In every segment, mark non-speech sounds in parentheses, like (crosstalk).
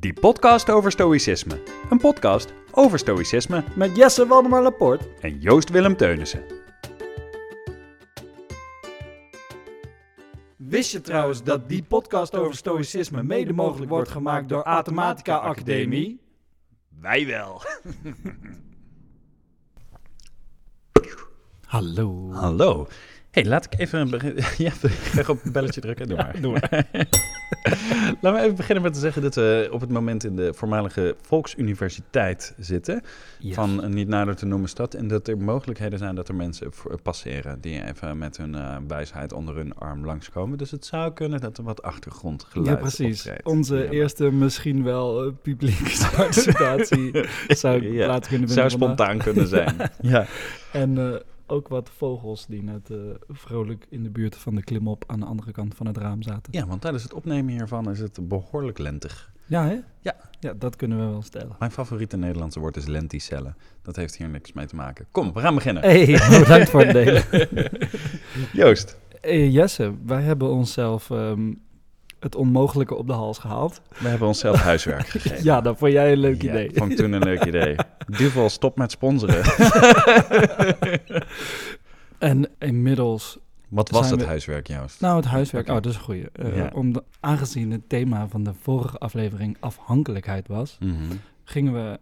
Die podcast over stoïcisme. Een podcast over stoïcisme Met Jesse Waldemar Laporte. en Joost Willem Teunissen. Wist je trouwens dat die podcast over stoïcisme mede mogelijk wordt gemaakt door Athematica Academie? Wij wel. (laughs) Hallo. Hallo. Hey, laat ik even beginnen. (laughs) Ja, (laughs) ik op het belletje drukken. Doe maar. doe maar. (laughs) Laten we even beginnen met te zeggen dat we op het moment in de voormalige Volksuniversiteit zitten. Van een niet nader te noemen stad. En dat er mogelijkheden zijn dat er mensen passeren die even met hun eh, wijsheid onder hun arm langskomen. Dus het zou kunnen dat er wat achtergrondgeluid Ja, precies. optreedt. Onze Ja, eerste misschien wel eh, publieke participatie zou Ja, plaats kunnen zou spontaan kunnen zijn. ja. En eh, ook wat vogels die net eh, vrolijk in de buurt van de klimop aan de andere kant van het raam zaten. ja, want tijdens het opnemen hiervan is het behoorlijk lentig. Ja, hè? Ja. Ja, dat kunnen we wel stellen. Mijn favoriete Nederlandse woord is lenticellen. Dat heeft hier niks mee te maken. Kom, we gaan beginnen. Hey, (laughs) bedankt voor het delen. (laughs) Joost. Hey, Jesse, wij hebben onszelf ehm, het onmogelijke op de hals gehaald. We hebben onszelf huiswerk (laughs) gegeven. Ja, dat vond jij een leuk Ja, idee. vond ik toen een leuk idee. (laughs) Duvel, stop met sponsoren. (laughs) En inmiddels, Wat was het we- huiswerk, Joost? nou het huiswerk, oh dat is een goeie. Eh, Ja. om de- aangezien het thema van de vorige aflevering afhankelijkheid was, Mhm. gingen we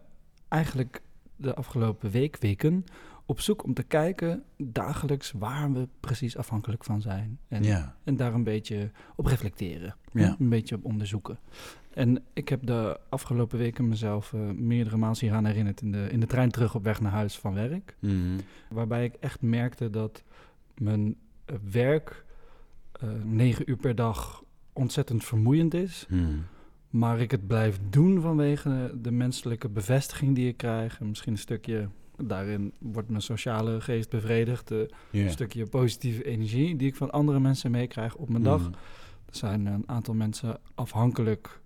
eigenlijk de afgelopen week, weken op zoek om te kijken dagelijks waar we precies afhankelijk van zijn. En, Ja, en daar een beetje op reflecteren. Ja. Een beetje op onderzoeken. En ik heb de afgelopen weken mezelf eh, meerdere maal hieraan herinnerd in de, in de trein terug op weg naar huis van werk. Mhm. Waarbij ik echt merkte dat mijn eh, werk eh, negen uur per dag ontzettend vermoeiend is. Mhm. Maar ik het blijf doen vanwege de menselijke bevestiging die ik krijg. En misschien een stukje, daarin wordt mijn sociale geest bevredigd. eh. Een stukje positieve energie die ik van andere mensen meekrijg op mijn dag. Mhm. Er zijn een aantal mensen afhankelijk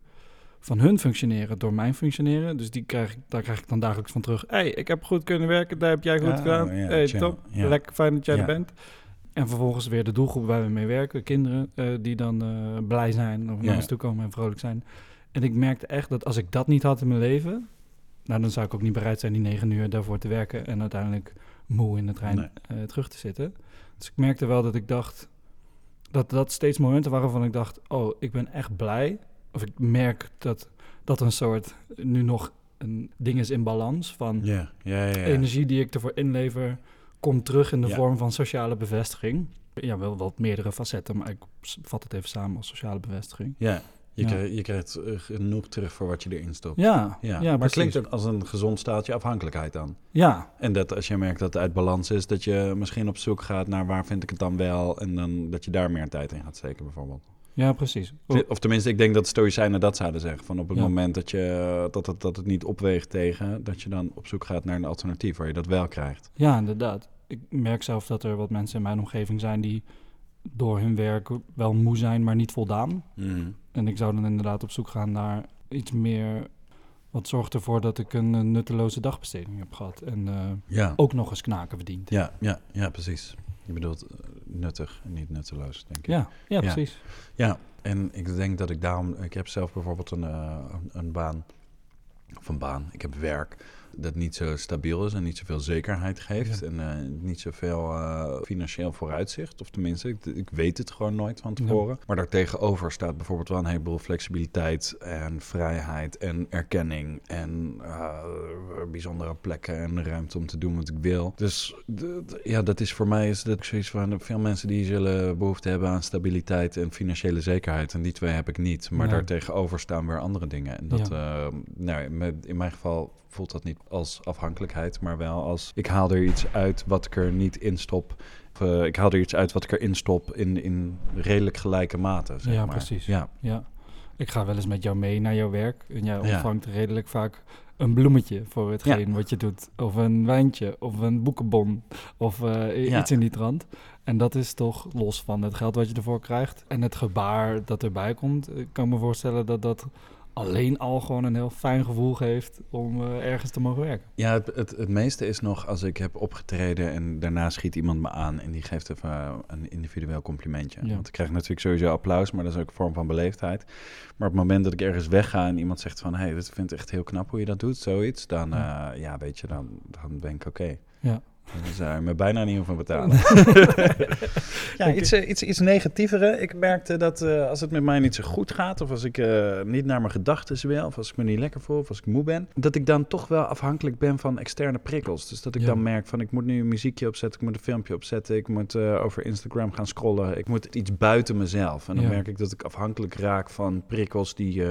van hun functioneren door mijn functioneren. Dus die krijg ik, daar krijg ik dan dagelijks van terug. hey, ik heb goed kunnen werken, daar heb jij goed gedaan. hey, chill. top, lekker fijn dat jij er bent. En vervolgens weer de doelgroep waar we mee werken, kinderen eh, die dan eh, blij zijn of naar ons toe komen en vrolijk zijn. En ik merkte echt dat als ik dat niet had in mijn leven, nou dan zou ik ook niet bereid zijn die negen uur daarvoor te werken en uiteindelijk moe in de trein Nee. eh, terug te zitten. Dus ik merkte wel dat ik dacht dat dat steeds momenten waren waarvan ik dacht, oh, ik ben echt blij. Of ik merk dat dat een soort nu nog een ding is in balans van Ja, ja, ja. ja. energie die ik ervoor inlever komt terug in de vorm van sociale bevestiging. Ja, wel wat meerdere facetten, maar ik vat het even samen als sociale bevestiging. Ja, je. Krijgt, je krijgt eh, genoeg terug voor wat je erin stopt. Ja, Ja, maar het klinkt ook als een gezond staatje afhankelijkheid dan. Ja, En dat als je merkt dat het uit balans is, dat je misschien op zoek gaat naar waar vind ik het dan wel. En dan dat je daar meer tijd in gaat steken bijvoorbeeld. ja, precies. Of tenminste, ik denk dat stoïcijnen dat zouden zeggen. Van op het Ja. moment dat, je, dat, het, dat het niet opweegt tegen, dat je dan op zoek gaat naar een alternatief waar je dat wel krijgt. Ja, inderdaad. Ik merk zelf dat er wat mensen in mijn omgeving zijn die door hun werk wel moe zijn, maar niet voldaan. Mhm. En ik zou dan inderdaad op zoek gaan naar iets meer. Wat zorgt ervoor dat ik een, eh, nutteloze dagbesteding heb gehad. En eh, Ja. ook nog eens knaken verdient. Ja, ja, ja, precies. Je bedoelt eh, nuttig en niet nutteloos, denk ik. Ja, ja, Ja. precies. Ja, en ik denk dat ik daarom... Ik heb zelf bijvoorbeeld een, een, een baan... Of een baan, ik heb werk... dat niet zo stabiel is en niet zoveel zekerheid geeft... Ja. en eh, niet zoveel eh, financieel vooruitzicht. Of tenminste, ik, ik weet het gewoon nooit van tevoren. Maar daartegenover staat bijvoorbeeld wel een heleboel flexibiliteit... en vrijheid en erkenning... en eh, bijzondere plekken en ruimte om te doen wat ik wil. Dus ja, dat is voor mij is dat zoiets van... veel mensen die zullen behoefte hebben aan stabiliteit en financiële zekerheid... en die twee heb ik niet. Maar Ja. daartegenover staan weer andere dingen. En dat, nou, in mijn geval voelt dat niet als afhankelijkheid... maar wel als ik haal er iets uit wat ik er niet in stop... Of, eh, ik haal er iets uit wat ik erin stop in, in redelijk gelijke mate. Zeg Ja, maar. precies. Ja, Ja. Ik ga wel eens met jou mee naar jouw werk. En jij Ja. ontvangt redelijk vaak een bloemetje voor hetgeen wat je doet. Of een wijntje, of een boekenbon, of eh, Ja. iets in die trant. En dat is toch los van het geld wat je ervoor krijgt. En het gebaar dat erbij komt. Ik kan me voorstellen dat dat alleen al gewoon een heel fijn gevoel geeft om eh, ergens te mogen werken. Ja, het, het, het meeste is nog als ik heb opgetreden en daarna schiet iemand me aan en die geeft even eh, een individueel complimentje. Ja. Want ik krijg natuurlijk sowieso applaus, maar dat is ook een vorm van beleefdheid. Maar op het moment dat ik ergens wegga en iemand zegt van, hé, hey, dit vind ik echt heel knap hoe je dat doet, zoiets, dan, Ja. ja, ja weet je, dan, dan ben ik oké. Ja. Dan zou je me bijna niet hoeven betalen. (laughs) (laughs) ja, iets, eh, iets, iets negatievere. Ik merkte dat eh, als het met mij niet zo goed gaat, of als ik eh, niet naar mijn gedachten wil, of als ik me niet lekker voel, of als ik moe ben, dat ik dan toch wel afhankelijk ben van externe prikkels. Dus dat ik Ja. dan merk van ik moet nu een muziekje opzetten, ik moet een filmpje opzetten, ik moet eh, over Instagram gaan scrollen, ik moet iets buiten mezelf. En dan Ja. merk ik dat ik afhankelijk raak van prikkels die.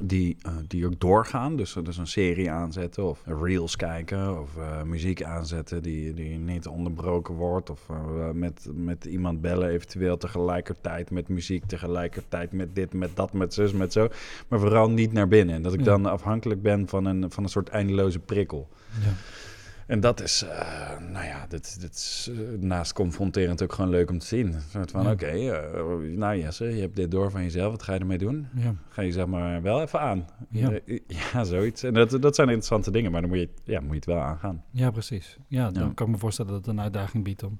Die, eh, die ook doorgaan. Dus, dus een serie aanzetten of reels kijken of eh, muziek aanzetten die, die niet onderbroken wordt. Of eh, met, met iemand bellen eventueel tegelijkertijd met muziek, tegelijkertijd met dit, met dat, met zus, met zo. Maar vooral niet naar binnen. En dat ik dan afhankelijk ben van een, van een soort eindeloze prikkel. Ja. En dat is, eh, nou ja, dit, dit is eh, naast confronterend ook gewoon leuk om te zien. Een soort van, Ja. oké, eh, nou Jesse, je hebt dit door van jezelf, wat ga je ermee doen? Ja. Ga je zeg maar wel even aan. Ja. (laughs) Ja zoiets. En dat, dat zijn interessante dingen, maar dan moet je, ja, moet je het wel aangaan. ja, precies. Ja, dan kan ik me voorstellen dat het een uitdaging biedt om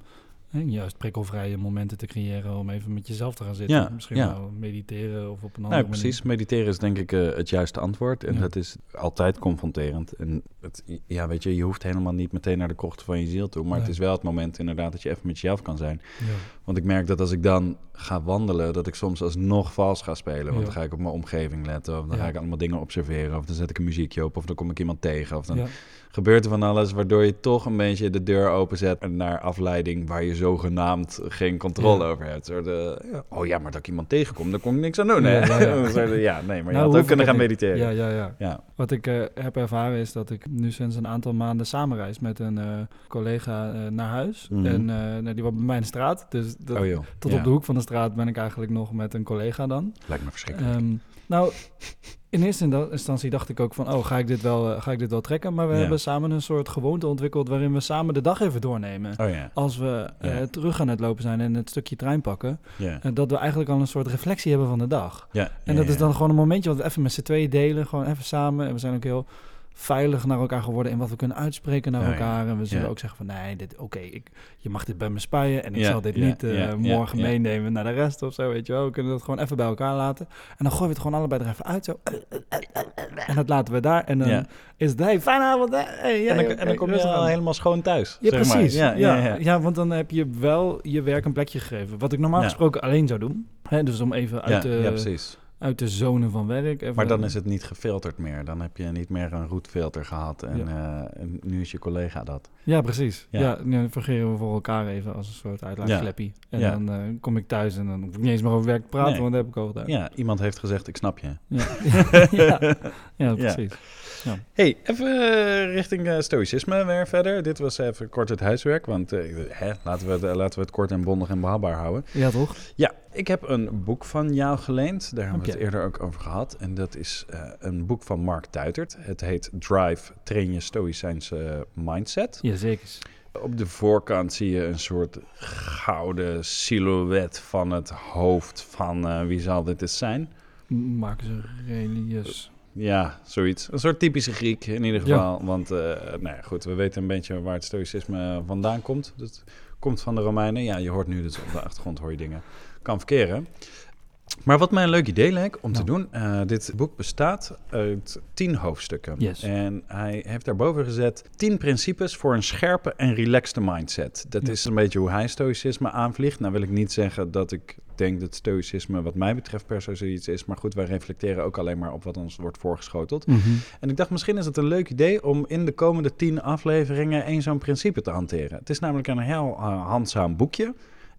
juist prikkelvrije momenten te creëren om even met jezelf te gaan zitten. Ja, Misschien ja. wel mediteren of op een andere Nou, manier. precies. Mediteren is denk ik eh, het juiste antwoord. En Ja. dat is altijd confronterend. En het, ja, weet je, je hoeft helemaal niet meteen naar de krochten van je ziel toe. Maar het is wel het moment inderdaad dat je even met jezelf kan zijn. Ja. Want ik merk dat als ik dan ga wandelen, dat ik soms alsnog vals ga spelen. Want Ja. dan ga ik op mijn omgeving letten. Of dan Ja. ga ik allemaal dingen observeren. Of dan zet ik een muziekje op. Of dan kom ik iemand tegen. Of dan Ja. Gebeurt er van alles waardoor je toch een beetje de deur openzet naar afleiding waar je zogenaamd geen controle Ja. over hebt. Zo de, ja, oh ja, maar dat ik iemand tegenkom, daar kon ik niks aan doen. Ja, hè? ja, ja. (laughs) Zo de, ja, nee, maar je Nou, had ook kunnen gaan mediteren. Ja, ja, ja. Ja. Wat ik eh, heb ervaren is dat ik nu sinds een aantal maanden samenreis met een eh, collega eh, naar huis. Mhm. En nou, die was bij mij in de straat. Dus dat, oh tot op de hoek van de straat ben ik eigenlijk nog met een collega dan. Lijkt me verschrikkelijk. Ehm, nou, in eerste instantie dacht ik ook van, oh, ga ik dit wel, eh, ga ik dit wel trekken? Maar we Ja. hebben samen een soort gewoonte ontwikkeld waarin we samen de dag even doornemen. oh ja. Als we eh, terug aan het lopen zijn en het stukje trein pakken, eh, dat we eigenlijk al een soort reflectie hebben van de dag. En dat is dan gewoon een momentje wat we even met z'n tweeën delen, gewoon even samen. En we zijn ook heel veilig naar elkaar geworden in wat we kunnen uitspreken naar Ja, elkaar. En we zullen Ja. ook zeggen van, nee, dit, oké, ik, je mag dit bij me spuien en ik Ja, zal dit niet eh, morgen meenemen naar de rest of zo, weet je wel. We kunnen dat gewoon even bij elkaar laten. En dan gooien we het gewoon allebei er even uit, zo. En dat laten we daar. En dan is het, hey, fijne avond. Hey, En dan, en dan kom je helemaal schoon thuis. Ja, zeg maar. precies. Ja, ja, ja. want dan heb je wel je werk een plekje gegeven. Wat ik normaal gesproken alleen zou doen. Hè, dus om even uit, de, ja, precies. Uit de zone van werk. Even, Maar dan is het niet gefilterd meer. Dan heb je niet meer een roetfilter gehad. En, Ja. eh, en nu is je collega dat. Ja, precies. Ja. Ja, nu vergeren we voor elkaar even als een soort uitlaatfleppie. En Ja. dan eh, kom ik thuis en dan hoef ik niet eens meer over werk te praten, Nee. want dat heb ik al gedaan. Ja, iemand heeft gezegd, ik snap je. Ja, (laughs) ja. ja precies. hey, even eh, richting stoïcisme weer verder. Dit was even kort het huiswerk. Want hè, laten, we het, laten we het kort en bondig en behapbaar houden. Ja, toch? Ja, ik heb een boek van jou geleend. Daar hebben we het eerder ook over gehad. En dat is eh, een boek van Mark Tuitert. Het heet Drive, train je stoïcijnse mindset. Jazeker. Op de voorkant zie je een soort gouden silhouet van het hoofd van eh, wie zal dit eens zijn? Marcus Aurelius. Ja, zoiets. Een soort typische Griek in ieder Ja. geval. Want eh, nou ja, goed, we weten een beetje waar het stoïcisme vandaan komt. Dat komt van de Romeinen. Ja, je hoort nu dus op de achtergrond hoor je dingen. Kan verkeren. Maar wat mij een leuk idee leek om te doen. eh, dit boek bestaat uit tien hoofdstukken. Yes. En hij heeft daarboven gezet tien principes voor een scherpe en relaxte mindset. Dat Ja. is een beetje hoe hij stoïcisme aanvliegt. Nou wil ik niet zeggen dat ik denk dat stoïcisme wat mij betreft per se zoiets is. Maar goed, wij reflecteren ook alleen maar op wat ons wordt voorgeschoteld. Mhm. En ik dacht, misschien is het een leuk idee om in de komende tien afleveringen één zo'n principe te hanteren. Het is namelijk een heel eh, handzaam boekje.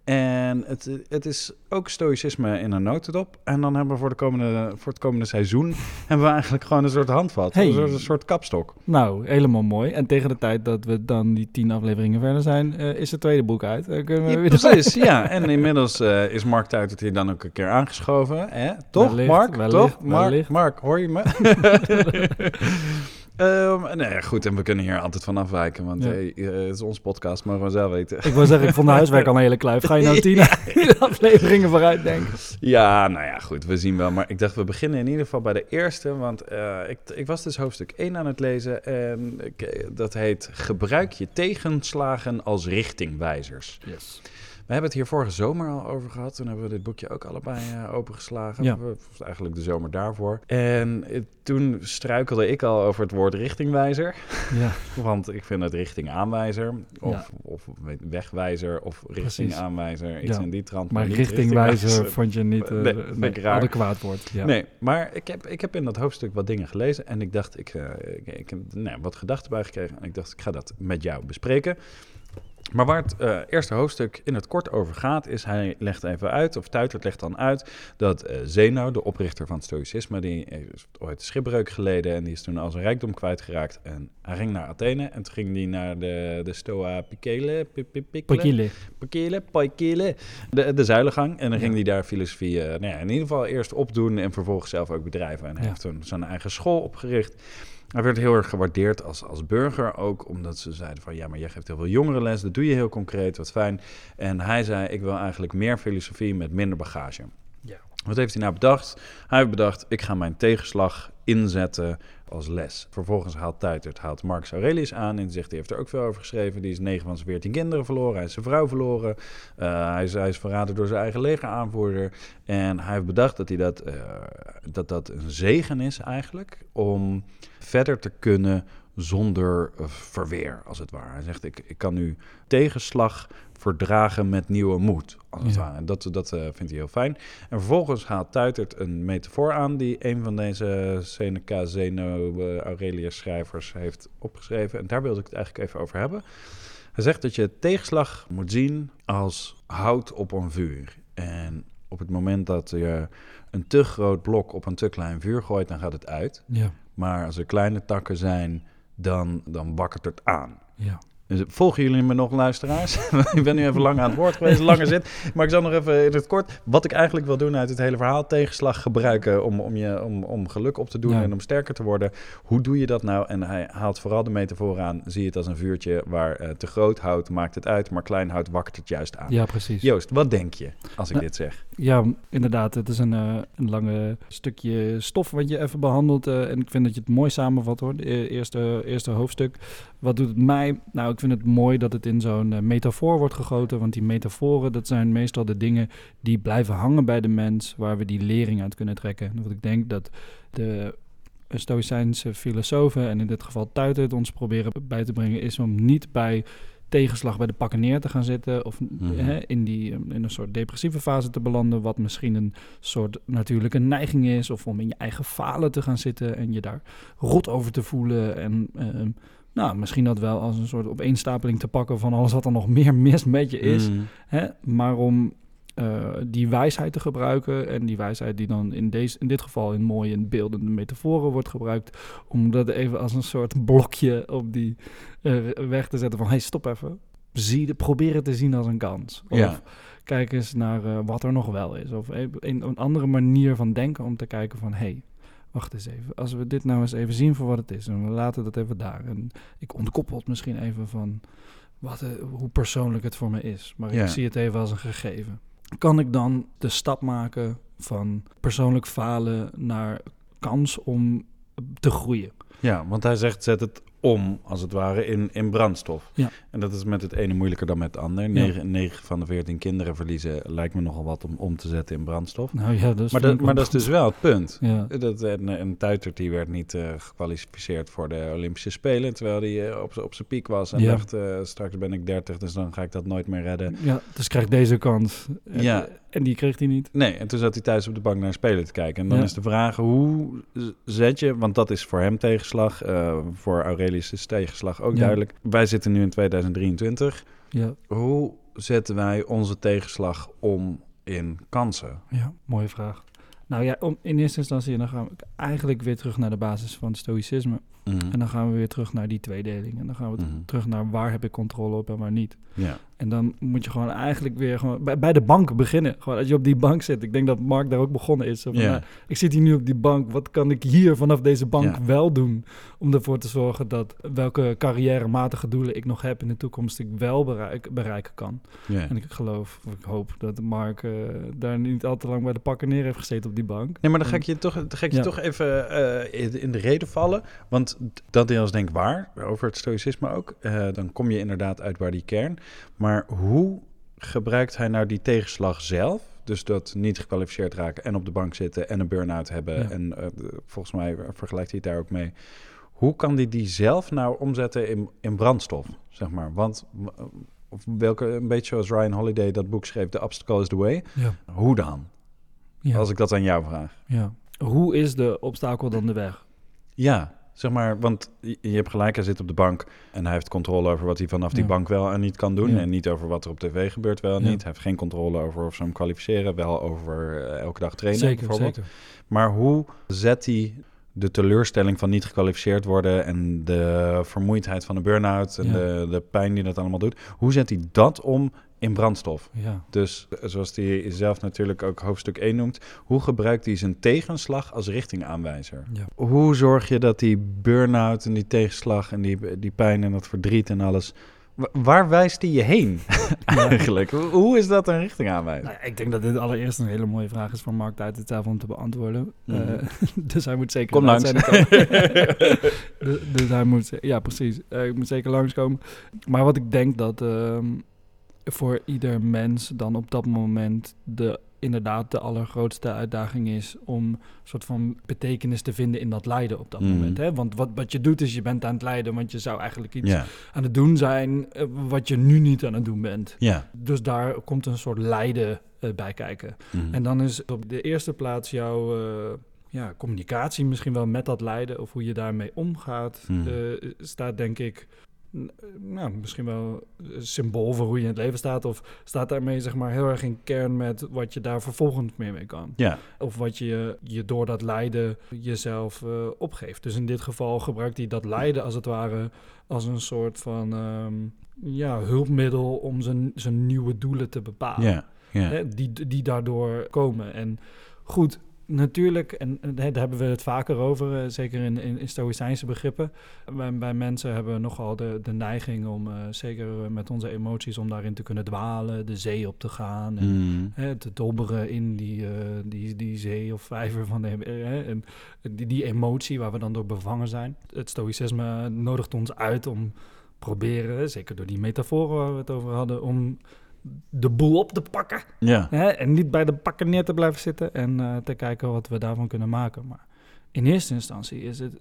En het, het is ook stoïcisme in een notendop. En dan hebben we voor, de komende, voor het komende seizoen (laughs) hebben we eigenlijk gewoon een soort handvat. Hey. Een, soort, een soort kapstok. Nou, helemaal mooi. En tegen de tijd dat we dan die tien afleveringen verder zijn, eh, is het tweede boek uit. Dan kunnen we Ja, weer precies, ja. (laughs) En inmiddels eh, is Mark Tuitert hier dan ook een keer aangeschoven. Hè? Toch, Wellicht, Mark? wellicht, Toch? Mark. Mark, hoor je me? (laughs) Ehm, nee, goed, en we kunnen hier altijd van afwijken, want Ja. hey, eh, het is ons podcast, mogen we zelf weten. Ik wil zeggen, ik vond de (laughs) huiswerk al een hele kluif. Ga je nou (laughs) tien (laughs) afleveringen vooruit denken? Ja, nou ja, goed, we zien wel. Maar ik dacht, we beginnen in ieder geval bij de eerste. Want eh, ik, ik was dus hoofdstuk 1 aan het lezen. En ik, eh, dat heet Gebruik je tegenslagen als richtingwijzers. Yes. We hebben het hier vorige zomer al over gehad. Toen hebben we dit boekje ook allebei eh, opengeslagen. Ja. Eigenlijk de zomer daarvoor. En eh, toen struikelde ik al over het woord richtingwijzer. Ja, (laughs) Want ik vind het richtingaanwijzer. Of, Ja. of wegwijzer. Of richtingaanwijzer. Iets Ja. in die trant. maar richtingwijzer vond je niet uh, (laughs) Nee, ik raar. adequaat woord. Ja. Nee, maar ik heb, ik heb in dat hoofdstuk wat dingen gelezen en ik dacht, ik, eh, ik, ik heb nou, wat gedachten bij gekregen en ik dacht, ik ga dat met jou bespreken. Maar waar het eh, eerste hoofdstuk in het kort over gaat, is hij legt even uit, of Tuitert legt dan uit, dat eh Zeno, de oprichter van het stoïcisme, die heeft ooit schipbreuk geleden en die is toen al zijn rijkdom kwijtgeraakt. En hij ging naar Athene en toen ging hij naar de, de Stoa Picele, Pi- Pi- Picele? Pakile. Pakele, Paikele, de, de zuilengang. En dan ging hij daar filosofie eh, nou ja, in ieder geval eerst opdoen en vervolgens zelf ook bedrijven. En hij Ja. heeft toen zijn eigen school opgericht. Hij werd heel erg gewaardeerd als, als burger ook, omdat ze zeiden van ja, maar jij geeft heel veel jongerenles, dat doe je heel concreet, wat fijn. En hij zei, ik wil eigenlijk meer filosofie met minder bagage. Wat heeft hij nou bedacht? Hij heeft bedacht, ik ga mijn tegenslag inzetten als les. Vervolgens haalt Tuitert, haalt Marcus Aurelius aan en zegt, die heeft er ook veel over geschreven. Die is negen van zijn veertien kinderen verloren, hij is zijn vrouw verloren. Uh, hij, is, hij is verraden door zijn eigen legeraanvoerder. En hij heeft bedacht dat, hij dat, uh, dat dat een zegen is eigenlijk om verder te kunnen zonder verweer, als het ware. Hij zegt, ik, ik kan nu tegenslag verdragen met nieuwe moed, als het Ja. ware. En dat, dat uh, vindt hij heel fijn. En vervolgens haalt Tuitert een metafoor aan die een van deze Seneca, Zeno, uh, Aurelius schrijvers heeft opgeschreven. En daar wilde ik het eigenlijk even over hebben. Hij zegt dat je tegenslag moet zien als hout op een vuur. En op het moment dat je een te groot blok op een te klein vuur gooit, dan gaat het uit. Ja. Maar als er kleine takken zijn, dan, dan wakkert het aan. Ja. Dus volgen jullie me nog, luisteraars? (laughs) ik ben nu even lang aan het woord geweest, langer zit. Maar ik zal nog even in het kort. Wat ik eigenlijk wil doen uit het hele verhaal: tegenslag gebruiken om, om, je, om, om geluk op te doen Ja. en om sterker te worden. Hoe doe je dat nou? En hij haalt vooral de metafoor aan. Zie het als een vuurtje waar eh, te groot hout maakt het uit, maar klein hout wakkert het juist aan. ja, precies. Joost, wat denk je als ik Nou, dit zeg? Ja, inderdaad. Het is een, uh, een lange stukje stof wat je even behandelt. Uh, en ik vind dat je het mooi samenvat hoor. Het eerste, eerste hoofdstuk. Wat doet het mij? Nou, ik vind het mooi dat het in zo'n uh, metafoor wordt gegoten. Want die metaforen, dat zijn meestal de dingen die blijven hangen bij de mens. Waar we die lering uit kunnen trekken. En wat ik denk dat de Stoïcijnse filosofen, en in dit geval Tuitert, ons proberen bij te brengen, is om niet bij tegenslag bij de pakken neer te gaan zitten of Mhm. hè, in, die, in een soort depressieve fase te belanden, wat misschien een soort natuurlijke neiging is, of om in je eigen falen te gaan zitten en je daar rot over te voelen en ehm, nou, misschien dat wel als een soort opeenstapeling te pakken van alles wat er nog meer (laughs) mis met je is, Mm. hè, maar om uh, die wijsheid te gebruiken. En die wijsheid die dan in, deze, in dit geval in mooie en beeldende metaforen wordt gebruikt. Om dat even als een soort blokje op die uh, weg te zetten van... hey, stop even. Zie de, probeer het te zien als een kans. Of Ja. kijk eens naar uh, wat er nog wel is. Of een, een andere manier van denken om te kijken van... hey, wacht eens even. Als we dit nou eens even zien voor wat het is. En we laten dat even daar. En ik ontkoppel het misschien even van... Wat, uh, hoe persoonlijk het voor me is. Maar Ja. ik zie het even als een gegeven kan ik dan de stap maken van persoonlijk falen naar kans om te groeien. Ja, want hij zegt zet het om, als het ware, in, in brandstof. Ja. En dat is met het ene moeilijker dan met het ander. 9, 9 van de 14 kinderen verliezen lijkt me nogal wat om om te zetten in brandstof. Nou ja, is maar, dat, maar dat is dus wel het punt. Ja. Dat, een, een Tuitert die werd niet uh, gekwalificeerd voor de Olympische Spelen, terwijl hij uh, op, op zijn piek was en dacht, uh, straks ben ik 30, dus dan ga ik dat nooit meer redden. ja, dus krijg deze kans. Ja. En, en die kreeg hij niet. Nee, en toen zat hij thuis op de bank naar Spelen te kijken. En dan is de vraag, hoe zet je, want dat is voor hem tegenslag, voor Aurelius is tegenslag ook Ja. duidelijk. Wij zitten nu in 2023. Ja, Hoe zetten wij onze tegenslag om in kansen? ja mooie vraag. Nou ja, om, in eerste instantie, dan gaan we, eigenlijk weer terug naar de basis van het stoïcisme. Mhm. En dan gaan we weer terug naar die tweedeling. En dan gaan we Mhm. terug naar waar heb ik controle op en waar niet. Ja. En dan moet je gewoon eigenlijk weer gewoon bij, bij de bank beginnen. Gewoon als je op die bank zit. Ik denk dat Mark daar ook begonnen is. Van, nou, ik zit hier nu op die bank. Wat kan ik hier vanaf deze bank wel doen? Om ervoor te zorgen dat welke carrièrematige doelen ik nog heb in de toekomst ik wel bereik, bereiken kan. En ik geloof, of ik hoop dat Mark eh, daar niet al te lang bij de pakken neer heeft gezeten op die bank. Nee, maar dan ga ik je toch, dan ga ik je Ja. toch even eh, in, in de reden vallen. Want dat is denk ik waar, over het stoïcisme ook. Eh, dan kom je inderdaad uit waar die kern. Maar hoe gebruikt hij nou die tegenslag zelf? Dus dat niet gekwalificeerd raken en op de bank zitten en een burn-out hebben. Ja. En eh, volgens mij vergelijkt hij het daar ook mee. Hoe kan hij die zelf nou omzetten in, in brandstof, zeg maar? Want of welke, een beetje zoals Ryan Holiday dat boek schreef, The Obstacle is the Way. Ja. Hoe dan? Ja. Als ik dat aan jou vraag. ja. Hoe is de obstakel dan de weg? Ja, zeg maar, want je hebt gelijk, hij zit op de bank en hij heeft controle over wat hij vanaf die Ja. bank wel en niet kan doen. Ja. En niet over wat er op tv gebeurt wel en Ja. niet. Hij heeft geen controle over of ze hem kwalificeren, wel over eh, elke dag trainen zeker, bijvoorbeeld. zeker. Maar hoe zet hij de teleurstelling van niet gekwalificeerd worden en de vermoeidheid van een burn-out en de, de pijn die dat allemaal doet, hoe zet hij dat om in brandstof? Ja. Dus zoals hij zelf natuurlijk ook hoofdstuk 1 noemt, hoe gebruikt hij zijn tegenslag als richtingaanwijzer? Ja. Hoe zorg je dat die burn-out en die tegenslag en die, die pijn en dat verdriet en alles, wa- waar wijst die je heen (laughs) eigenlijk? Hoe- Hoe is dat een richtingaanwijzer? Nou, ja, ik denk dat dit allereerst een hele mooie vraag is voor Mark Tijd het zelf om te beantwoorden. Mhm. Eh, (laughs) dus hij moet zeker Kom langs. (laughs) dus, dus hij moet, ja precies, Eh, ik moet zeker langskomen. Maar wat ik denk dat ehm, voor ieder mens dan op dat moment de inderdaad de allergrootste uitdaging is om een soort van betekenis te vinden in dat lijden op dat Mhm. moment. Hè? Want wat, wat je doet is je bent aan het lijden, want je zou eigenlijk iets aan het doen zijn eh, wat je nu niet aan het doen bent. ja. Dus daar komt een soort lijden eh, bij kijken. Mhm. En dan is op de eerste plaats jouw eh, ja, communicatie misschien wel met dat lijden of hoe je daarmee omgaat, eh, staat denk ik, nou, misschien wel een symbool voor hoe je in het leven staat. Of staat daarmee zeg maar heel erg in kern met wat je daar vervolgens meer mee kan. Ja, Of wat je, je door dat lijden jezelf eh, opgeeft. Dus in dit geval gebruikt hij dat lijden als het ware als een soort van ehm, ja, hulpmiddel om zijn, zijn nieuwe doelen te bepalen. ja, ja. Hè, die, die daardoor komen. En goed, natuurlijk, en daar hebben we het vaker over, eh, zeker in, in, in stoïcijnse begrippen. Bij, bij mensen hebben we nogal de, de neiging om, eh, zeker met onze emoties, om daarin te kunnen dwalen, de zee op te gaan. En, Mhm. hè, te dobberen in die, eh, die, die zee of vijver van de, hè, en die, die emotie waar we dan door bevangen zijn. Het stoïcisme nodigt ons uit om proberen, zeker door die metaforen waar we het over hadden, om de boel op te pakken. ja. Hè, en niet bij de pakken neer te blijven zitten en eh, te kijken wat we daarvan kunnen maken. Maar in eerste instantie is het,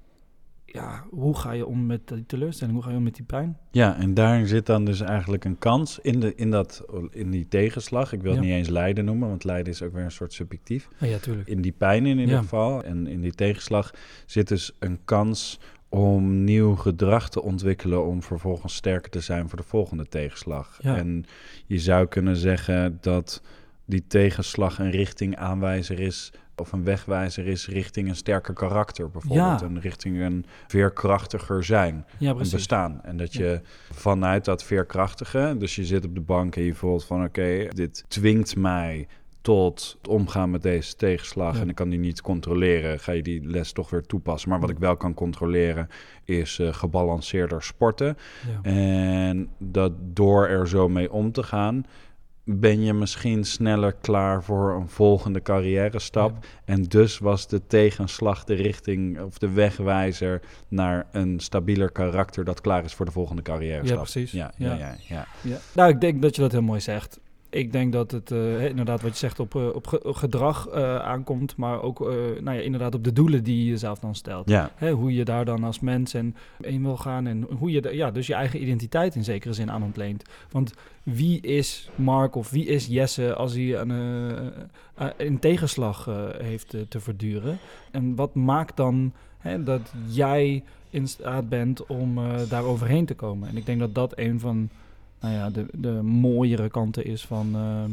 ja, hoe ga je om met die teleurstelling? Hoe ga je om met die pijn? Ja, en daar zit dan dus eigenlijk een kans in, de, in, dat, in die tegenslag. Ik wil het niet eens lijden noemen, want lijden is ook weer een soort subjectief. Ja, ja tuurlijk. In die pijn in ieder Ja. geval en in die tegenslag zit dus een kans om nieuw gedrag te ontwikkelen om vervolgens sterker te zijn voor de volgende tegenslag. Ja. En je zou kunnen zeggen dat die tegenslag een richtingaanwijzer is of een wegwijzer is richting een sterker karakter bijvoorbeeld. Ja. En richting een veerkrachtiger zijn Ja, een bestaan. En dat Ja. je vanuit dat veerkrachtige, dus je zit op de bank en je voelt van oké, dit dwingt mij tot het omgaan met deze tegenslag Ja. en ik kan die niet controleren, ga je die les toch weer toepassen. Maar wat ik wel kan controleren is eh, gebalanceerder sporten. Ja. En dat door er zo mee om te gaan, ben je misschien sneller klaar voor een volgende carrière stap. En dus was de tegenslag de richting of de wegwijzer naar een stabieler karakter dat klaar is voor de volgende carrière Ja, stap. precies. Ja, ja, Ja. ja, ja. Ja. Nou, ik denk dat je dat heel mooi zegt. Ik denk dat het eh, inderdaad wat je zegt op, eh, op ge- gedrag eh, aankomt, maar ook nou ja, inderdaad op de doelen die je zelf dan stelt. Ja, Hè, hoe je daar dan als mens in in wil gaan en hoe je ja, dus je eigen identiteit in zekere zin aan ontleent. Want wie is Mark of wie is Jesse als hij een, een tegenslag heeft te verduren? En wat maakt dan hè, dat jij in staat bent om daar overheen te komen? En ik denk dat dat een van nou ja, de, de mooiere kanten is van, ehm,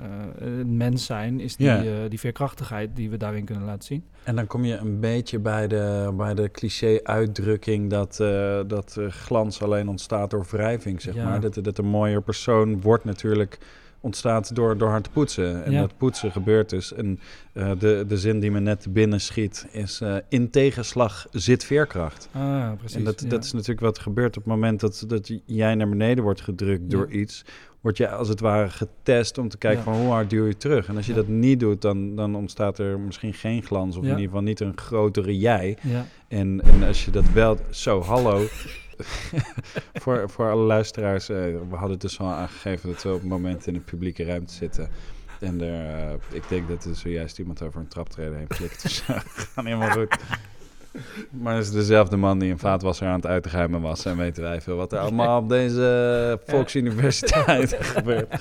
eh, het mens zijn, is die, eh, die veerkrachtigheid die we daarin kunnen laten zien. En dan kom je een beetje bij de, bij de cliché-uitdrukking dat, eh, dat glans alleen ontstaat door wrijving, zeg Ja. maar. Dat, dat een mooier persoon wordt natuurlijk ontstaat door, door haar te poetsen. En Ja. dat poetsen gebeurt dus. En eh, de, de zin die me net binnen schiet is... eh, in tegenslag zit veerkracht. Ah, precies. en dat, ja. dat is natuurlijk wat gebeurt op het moment dat, dat jij naar beneden wordt gedrukt door Ja. iets. Word je als het ware getest om te kijken van hoe hard duw je terug. En als je dat niet doet, dan, dan ontstaat er misschien geen glans. Of in ieder geval niet een grotere jij. Ja, En, en als je dat wel... Zo, hallo. (laughs) voor, voor alle luisteraars, eh, we hadden dus al aangegeven dat we op het moment in een publieke ruimte zitten. En er, eh, ik denk dat er zojuist iemand over een traptreden heen flikt. Dus (laughs) eh, gaan helemaal goed. Maar het is dezelfde man die een vaatwasser aan het uitruimen was. En weten wij veel wat er allemaal op deze Volksuniversiteit (laughs) gebeurt. Hé,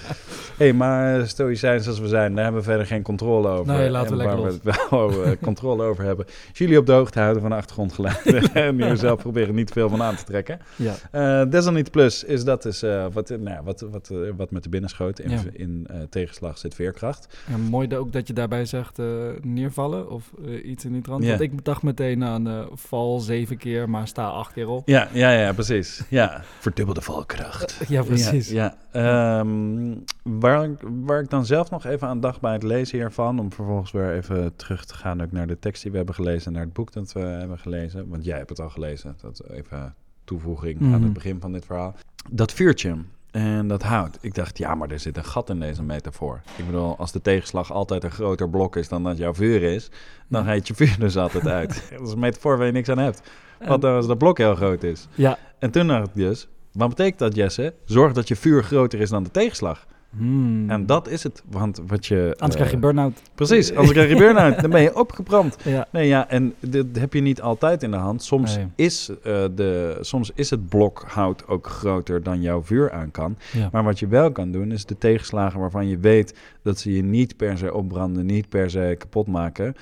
hey, maar stoïcijns als we zijn, daar hebben we verder geen controle over. Nee, laten we lekker we het wel eh, controle over hebben. Als jullie op de hoogte houden van de achtergrondgeluiden (laughs) en jullie zelf proberen niet veel van aan te trekken. ja. Eh desalniet plus is dat dus eh, wat, nou, wat, wat, eh, wat met de binnenschoot. In, Ja. in tegenslag zit veerkracht. Mooi ook dat je daarbij zegt neervallen of iets in die trant. Ja. Want ik dacht meteen aan eh, val zeven keer, maar sta acht keer op. Ja, ja, ja, precies. Ja. Verdubbelde valkracht. (laughs) Ja, precies. Ja, ja. Ehm, waar, ik- waar ik dan zelf nog even aan dacht bij het lezen hiervan, om vervolgens weer even terug te gaan ook naar de tekst die we hebben gelezen, naar het boek dat we hebben gelezen, want jij hebt het al gelezen, dat even toevoeging aan Mhm. het begin van dit verhaal. Dat vuurtje en dat hout. Ik dacht, ja, maar er zit een gat in deze metafoor. Ik bedoel, als de tegenslag altijd een groter blok is dan dat jouw vuur is, dan heet je vuur dus altijd uit. (laughs) dat is een metafoor waar je niks aan hebt. Nou als dat blok heel groot is? ja. En toen dacht ik dus, wat betekent dat Jesse? Zorg dat je vuur groter is dan de tegenslag. Hmm. En dat is het. Want wat je... Anders eh, krijg je burn-out. Precies, anders krijg je burn-out. Dan ben je (laughs) opgebrand. Ja. Nee, ja, en dit heb je niet altijd in de hand. Soms, Nee. is, eh, de, soms is het blok hout ook groter dan jouw vuur aan kan. Ja. Maar wat je wel kan doen, is de tegenslagen waarvan je weet dat ze je niet per se opbranden, niet per se kapot maken.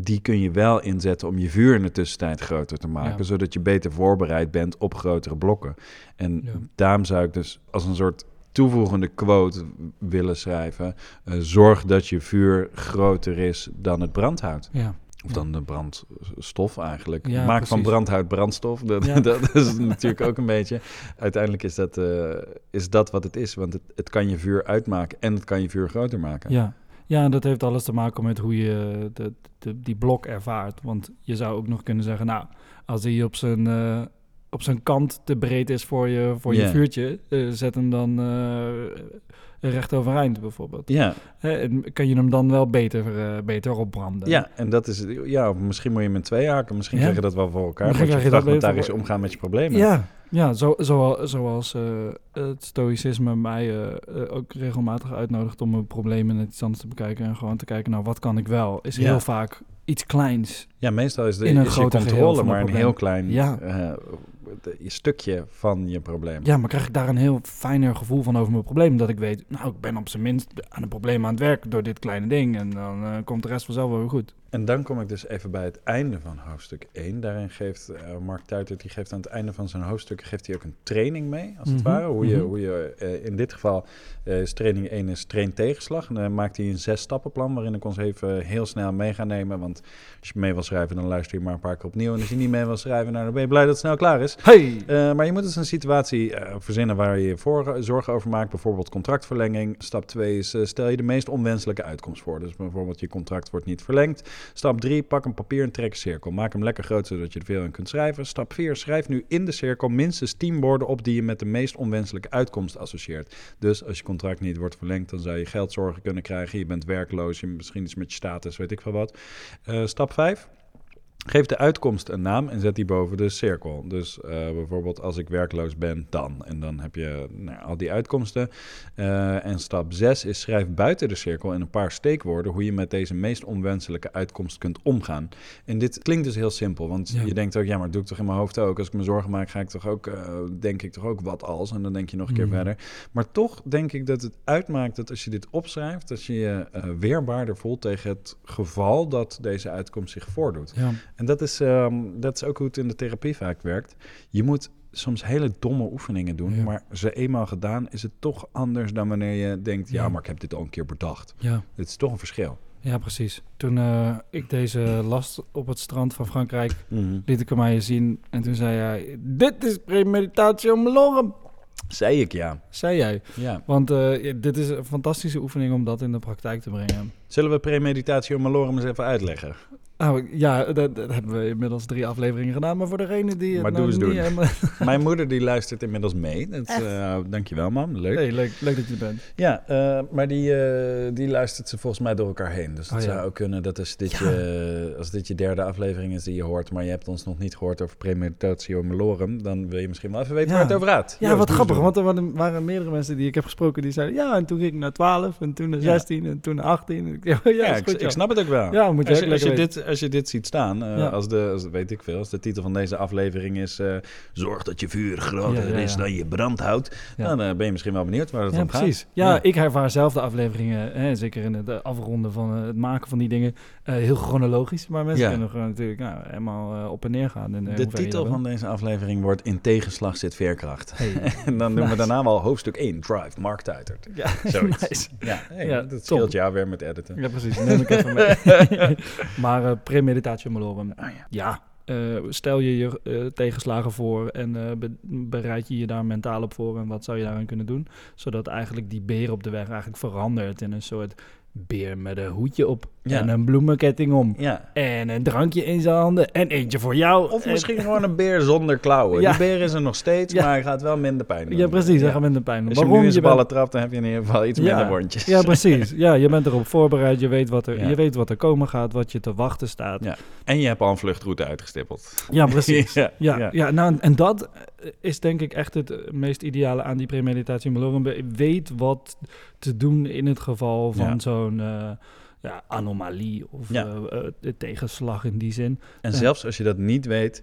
Die kun je wel inzetten om je vuur in de tussentijd groter te maken, Ja. zodat je beter voorbereid bent op grotere blokken. En Ja. daarom zou ik dus als een soort toevoegende quote willen schrijven: eh, zorg dat je vuur groter is dan het brandhout. Ja. Of Ja. dan de brandstof eigenlijk. Ja, Maak van brandhout brandstof. Dat, Ja. (laughs) dat is natuurlijk ook een beetje. Uiteindelijk is dat, eh, is dat wat het is. Want het, het kan je vuur uitmaken en het kan je vuur groter maken. Ja. ja, en dat heeft alles te maken met hoe je de, de, die blok ervaart. Want je zou ook nog kunnen zeggen, nou, als hij op zijn, eh, op zijn kant te breed is voor je, voor je vuurtje, eh, zet hem dan eh, recht overeind bijvoorbeeld. Ja, en kan je hem dan wel beter, eh, beter opbranden? ja, en dat is. Ja, misschien moet je met twee haken. Misschien Ja. krijg je dat wel voor elkaar. Misschien krijg je dat fragmentarisch voor- omgaan met je problemen. Ja, ja zo, zo, zoals het stoïcisme mij ook regelmatig uitnodigt om mijn problemen net iets anders te bekijken en gewoon te kijken, nou, wat kan ik wel? Is Ja. heel vaak iets kleins. Ja, meestal is, de, In een is geheel controle maar een heel klein Ja. Je stukje van je probleem. Ja, maar krijg ik daar een heel fijner gevoel van over mijn probleem. Dat ik weet, nou, ik ben op zijn minst aan een probleem aan het werk door dit kleine ding. En dan eh, komt de rest vanzelf wel weer goed. En dan kom ik dus even bij het einde van hoofdstuk 1. Daarin geeft eh, Mark Tuitert, die geeft aan het einde van zijn hoofdstuk geeft hij ook een training mee, als het Mhm, ware. Hoe je, mhm. hoe je eh, in dit geval eh, is training 1 is train tegenslag. En dan maakt hij een zes stappenplan waarin ik ons even heel snel mee ga nemen. Want als je mee wil schrijven, dan luister je maar een paar keer opnieuw. En als je niet mee wil schrijven, nou, dan ben je blij dat het snel klaar is. Hey! Maar je moet dus een situatie verzinnen waar je je voor, zorgen over maakt. Bijvoorbeeld contractverlenging. Stap 2 is stel je de meest onwenselijke uitkomst voor. Dus bijvoorbeeld je contract wordt niet verlengd. Stap 3, pak een papier en trek een cirkel. Maak hem lekker groot zodat je er veel in kunt schrijven. Stap 4, schrijf nu in de cirkel minstens 10 woorden op die je met de meest onwenselijke uitkomst associeert. Dus als je contract niet wordt verlengd, dan zou je geldzorgen kunnen krijgen. Je bent werkloos, je misschien iets met je status, weet ik veel wat. Eh, stap 5. Geef de uitkomst een naam en zet die boven de cirkel. Dus eh, bijvoorbeeld als ik werkloos ben, dan. En dan heb je nou, al die uitkomsten. Eh, en stap 6 is schrijf buiten de cirkel in een paar steekwoorden... hoe je met deze meest onwenselijke uitkomst kunt omgaan. En dit klinkt dus heel simpel, want Ja. je denkt ook... ja, maar doe ik toch in mijn hoofd ook. Als ik me zorgen maak, ga ik toch ook, eh, denk ik toch ook wat als. En dan denk je nog een keer Mhm. verder. Maar toch denk ik dat het uitmaakt dat als je dit opschrijft... dat je je weerbaarder voelt tegen het geval dat deze uitkomst zich voordoet. Ja, En dat is, ehm, dat is ook hoe het in de therapie vaak werkt. Je moet soms hele domme oefeningen doen. Ja. Maar ze eenmaal gedaan, is het toch anders dan wanneer je denkt... ja, Ja. maar ik heb dit al een keer bedacht. Ja, Het is toch een verschil. ja precies. Toen eh, ik deze last op het strand van Frankrijk liet ik hem aan je zien. En toen zei hij, dit is premeditatie om lorem, Zei ik ja. zei jij. ja. Want eh, dit is een fantastische oefening om dat in de praktijk te brengen. Zullen we premeditatie om malorum eens even uitleggen? Nou ja, dat, dat hebben we inmiddels drie afleveringen gedaan. Maar voor degene die het Maar nou doe eens niet doen. helemaal- (laughs) Mijn moeder die luistert inmiddels mee. Dat, eh, dankjewel man, leuk. Nee, leuk, leuk dat je er bent. Ja, eh, maar die, eh, die luistert ze volgens mij door elkaar heen. Dus het Oh, ja. zou ook kunnen dat als dit, Ja. je, als dit je derde aflevering is die je hoort... maar je hebt ons nog niet gehoord over premeditatio malorum... dan wil je misschien wel even weten Ja. waar het over gaat. Ja, wat grappig, want er waren, waren meerdere mensen die ik heb gesproken die zeiden... Ja, en toen ging ik naar 12 en toen naar Ja. 16 en toen naar 18. En ik- Ja, ja, Ja, is ik, goed, ik snap het ook wel. Ja, moet je als, je, als, je lekker dit, als je dit ziet staan, eh, Ja. als, de, als, weet ik veel, als de titel van deze aflevering is... eh, Zorg dat je vuur groter Ja, ja, is dan je brandhout. Dan eh, ben je misschien wel benieuwd waar het om gaat. precies. Ja, Ja. ik ervaar zelf de afleveringen, hè, zeker in het afronden van het maken van die dingen, heel chronologisch. Maar mensen kunnen gewoon natuurlijk nou, helemaal op en neer gaan. De titel van deze aflevering wordt In tegenslag zit veerkracht. Hey. (laughs) En dan doen we (laughs) daarna wel hoofdstuk 1, Drive, Mark Tuitert. Ja, (laughs) Zoiets. nice. Ja, hey, dat top. scheelt jou weer met editen. Ja, precies. Neem ik even mee. maar premeditatio malorum. Ah, ja. Ja, eh, stel je je eh, tegenslagen voor en eh, be- bereid je je daar mentaal op voor en wat zou je daaraan kunnen doen? Zodat eigenlijk die beer op de weg eigenlijk verandert in een soort beer met een hoedje op Ja. en een bloemenketting om. Ja. En een drankje in zijn handen en eentje voor jou. Of En- misschien (laughs) gewoon een beer zonder klauwen. Ja. Die beer is er nog steeds, maar hij gaat wel minder pijn doen. Ja, precies. In de pijn doen. Als je hem Waarom? nu in zijn bent- ballen trapt, dan heb je in ieder geval iets minder wondjes. Ja, (laughs) precies. Ja, je bent erop voorbereid. Je weet, wat er, je weet wat er komen gaat, wat je te wachten staat. Ja. En je hebt al een vluchtroute uitgestippeld. Ja, precies. (laughs) ja, Ja, nou, en dat is denk ik echt het meest ideale aan die premeditatie malorum. Weet wat te doen in het geval van Ja. zo'n eh, ja, anomalie of Ja. eh, eh, de tegenslag in die zin. En zelfs als je dat niet weet,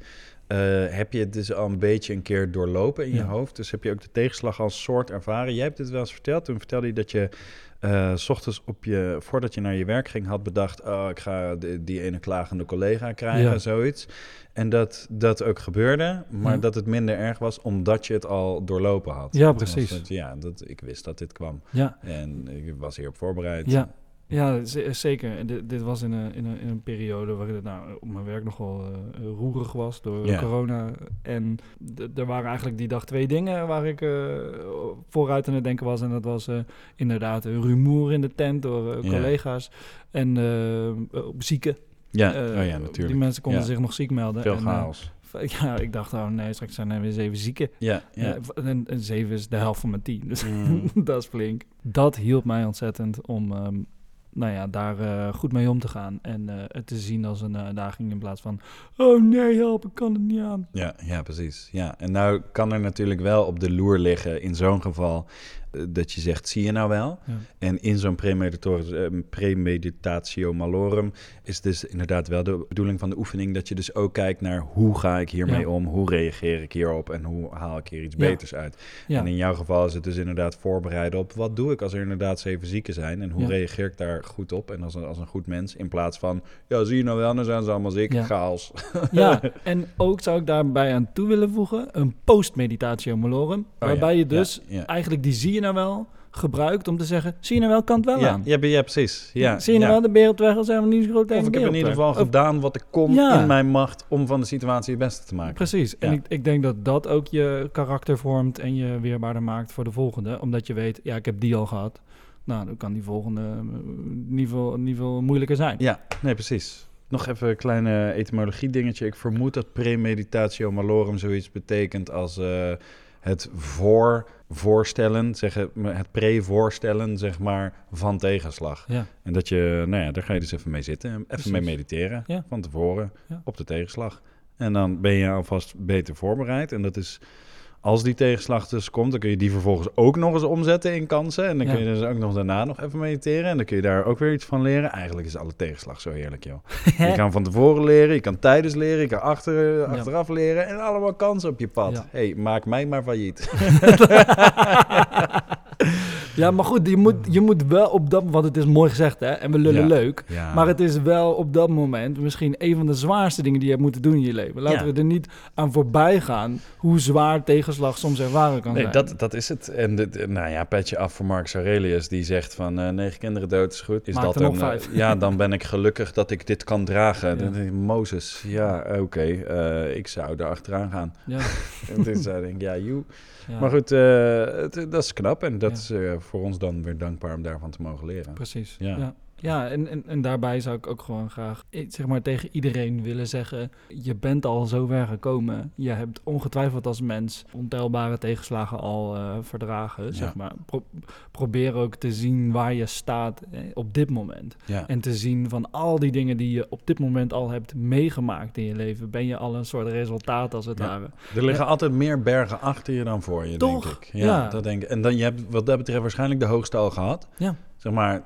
heb je het dus al een beetje een keer doorlopen in je hoofd. Dus heb je ook de tegenslag als soort ervaren. Jij hebt dit wel eens verteld. Toen vertelde je dat je eh, s ochtends op je, voordat je naar je werk ging, had bedacht: oh, ik ga de- die ene klagende collega krijgen, Ja. zoiets. En dat dat ook gebeurde, maar Ja. dat het minder erg was omdat je het al doorlopen had. Ja, precies. het, ja, dat, ik wist dat dit kwam. Ja, En ik was hierop voorbereid. Ja, ja zeker. En Dit, dit was in een, in, een, in een periode waarin het nou, op mijn werk nogal eh, roerig was door corona. En er waren eigenlijk die dag twee dingen waar ik eh, vooruit aan het denken was. En dat was eh, inderdaad een rumoer in de tent door eh, collega's en eh, zieken. Ja, Eh, oh ja, natuurlijk. Die mensen konden zich nog ziek melden. Veel En, eh, chaos. ja, ik dacht, oh nee, straks zijn er weer zeven zieken. Ja, ja. En, en zeven is de helft van mijn team. Dus Mm. (laughs) dat is flink. Dat hielp mij ontzettend om ehm, nou ja, daar eh, goed mee om te gaan. En eh, het te zien als een uitdaging in plaats van... Oh nee, help, ik kan het niet aan. Ja, ja, precies. Ja. En nou kan er natuurlijk wel op de loer liggen in zo'n geval eh, dat je zegt, zie je nou wel? Ja. En in zo'n premeditator- eh, premeditatio malorum is dus inderdaad wel de bedoeling van de oefening dat je dus ook kijkt naar hoe ga ik hiermee Ja. om, hoe reageer ik hierop en hoe haal ik hier iets Ja. beters uit. En in jouw geval is het dus inderdaad voorbereiden op wat doe ik als er inderdaad zeven zieken zijn en hoe reageer ik daar goed op en als een, als een goed mens in plaats van, ja zie je nou wel, dan zijn ze allemaal ziek, chaos. ja, (laughs) en ook zou ik daarbij aan toe willen voegen... een post-meditatio malorum. waarbij ja, je dus eigenlijk die zie je nou wel gebruikt om te zeggen... zie je nou wel, kan het wel Ja, aan. ja, ja, precies. Ja, zie je nou ja. wel, de beer op de weg, al zijn we niet zo groot tegen Of ik heb in ieder de geval. Of- gedaan wat ik kon Ja. in mijn macht om van de situatie het beste te maken. Precies. En ik, ik denk dat dat ook je karakter vormt en je weerbaarder maakt voor de volgende. Omdat je weet, ja, ik heb die al gehad. Nou, dan kan die volgende eh, niet veel, niet veel moeilijker zijn. Ja, nee, precies. Nog even een kleine etymologie dingetje. Ik vermoed dat premeditatio malorum zoiets betekent als eh, het voor voorstellen, zeggen, het pre-voorstellen, zeg maar, van tegenslag. Ja, En dat je, nou ja, daar ga je dus even mee zitten, even Precies. mee mediteren Ja. van tevoren op de tegenslag. En dan ben je alvast beter voorbereid. En dat is, als die tegenslag dus komt, dan kun je die vervolgens ook nog eens omzetten in kansen. En dan Ja. kun je dus ook nog daarna nog even mediteren. En dan kun je daar ook weer iets van leren. Eigenlijk is alle tegenslag zo heerlijk, joh. (laughs) je kan van tevoren leren, je kan tijdens leren, je kan achter, achteraf leren. En allemaal kansen op je pad. Ja. hey, maak mij maar failliet. (laughs) (laughs) Ja, maar goed, je moet, je moet wel op dat... Want het is mooi gezegd, hè? En we lullen Ja. leuk. Ja. Maar het is wel op dat moment misschien een van de zwaarste dingen die je hebt moeten doen in je leven. Laten Ja. we er niet aan voorbij gaan hoe zwaar tegenslag soms ervaren kan Nee, zijn. dat, dat is het. En nou ja, petje af voor Marcus Aurelius. Die zegt van eh, negen kinderen dood is goed. Is Maak dat een, eh, ja, dan ben ik gelukkig dat ik dit kan dragen. (laughs) Mozes, ja, oké. eh, ik zou er achteraan gaan. Ja, (laughs) en toen zei ik, ja, joe. Ja, Maar goed, eh, het- dat is knap. En dat Ja. is eh, voor ons dan weer dankbaar om daarvan te mogen leren. precies. Ja. Ja, en, en, en daarbij zou ik ook gewoon graag eh, zeg maar, tegen iedereen willen zeggen... je bent al zo ver gekomen. Je hebt ongetwijfeld als mens ontelbare tegenslagen al eh, verdragen. Zeg maar. Pro- probeer ook te zien waar je staat eh, op dit moment. Ja. En te zien van al die dingen die je op dit moment al hebt meegemaakt in je leven, ben je al een soort resultaat als het Ja. ware. Er liggen altijd meer bergen achter je dan voor je, Toch? denk ik. Ja, Ja. dat denk ik. En dan, je hebt wat dat betreft waarschijnlijk de hoogste al gehad. Ja. Zeg maar,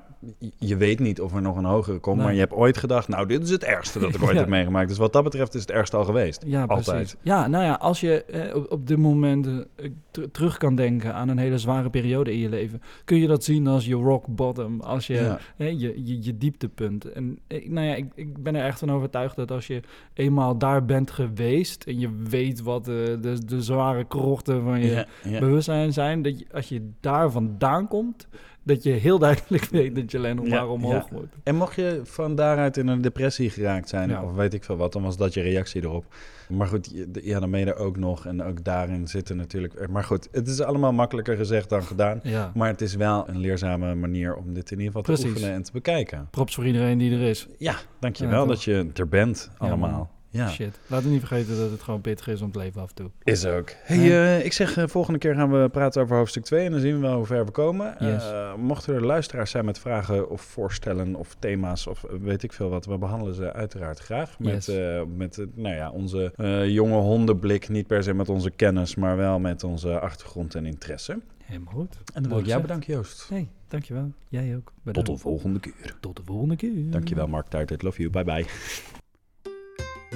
je- weet niet of er nog een hogere komt, Nee. maar je hebt ooit gedacht, nou, dit is het ergste dat ik ooit (laughs) Ja. heb meegemaakt. Dus wat dat betreft is het ergste al geweest. Ja, precies. Altijd. Ja, nou ja, als je eh, op, op dit moment eh, ter- terug kan denken aan een hele zware periode in je leven, kun je dat zien als je rock bottom, als je, Ja. je, je, je dieptepunt. En eh, nou ja, ik, ik ben er echt van overtuigd dat als je eenmaal daar bent geweest en je weet wat de, de, de zware krochten van je ja. bewustzijn zijn, dat je, als je daar vandaan komt, dat je heel duidelijk (laughs) weet dat je alleen nog maar omhoog ja. moet. En mocht je van daaruit in een depressie geraakt zijn, Ja. of weet ik veel wat, dan was dat je reactie erop. Maar goed, ja, dan ben je er ook nog. En ook daarin zitten natuurlijk... Maar goed, het is allemaal makkelijker gezegd dan gedaan. Ja. Maar het is wel een leerzame manier om dit in ieder geval te oefenen en te bekijken. Props voor iedereen die er is. Ja, dankjewel dat je er bent allemaal. Ja, Shit. Laten we niet vergeten dat het gewoon pittig is om het leven af en toe. is ook. Hey, Ja. eh, ik zeg, eh, volgende keer gaan we praten over hoofdstuk 2 en dan zien we wel hoe ver we komen. Yes. Eh, mochten er luisteraars zijn met vragen of voorstellen of thema's of weet ik veel wat, we behandelen ze uiteraard graag. Met, Yes. eh, met nou ja, onze eh, jonge hondenblik, niet per se met onze kennis, maar wel met onze achtergrond en interesse. Helemaal goed. En dan wil ik jou bedanken, Joost. Hey, dankjewel. Jij ook. Tot de volgende keer. Tot de volgende keer. Dankjewel, Mark Tuitert. Love you. Bye bye.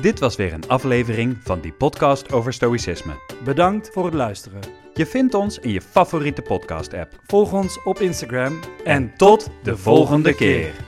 Dit was weer een aflevering van die podcast over stoïcisme. Bedankt voor het luisteren. Je vindt ons in je favoriete podcast-app. Volg ons op Instagram En tot de volgende keer.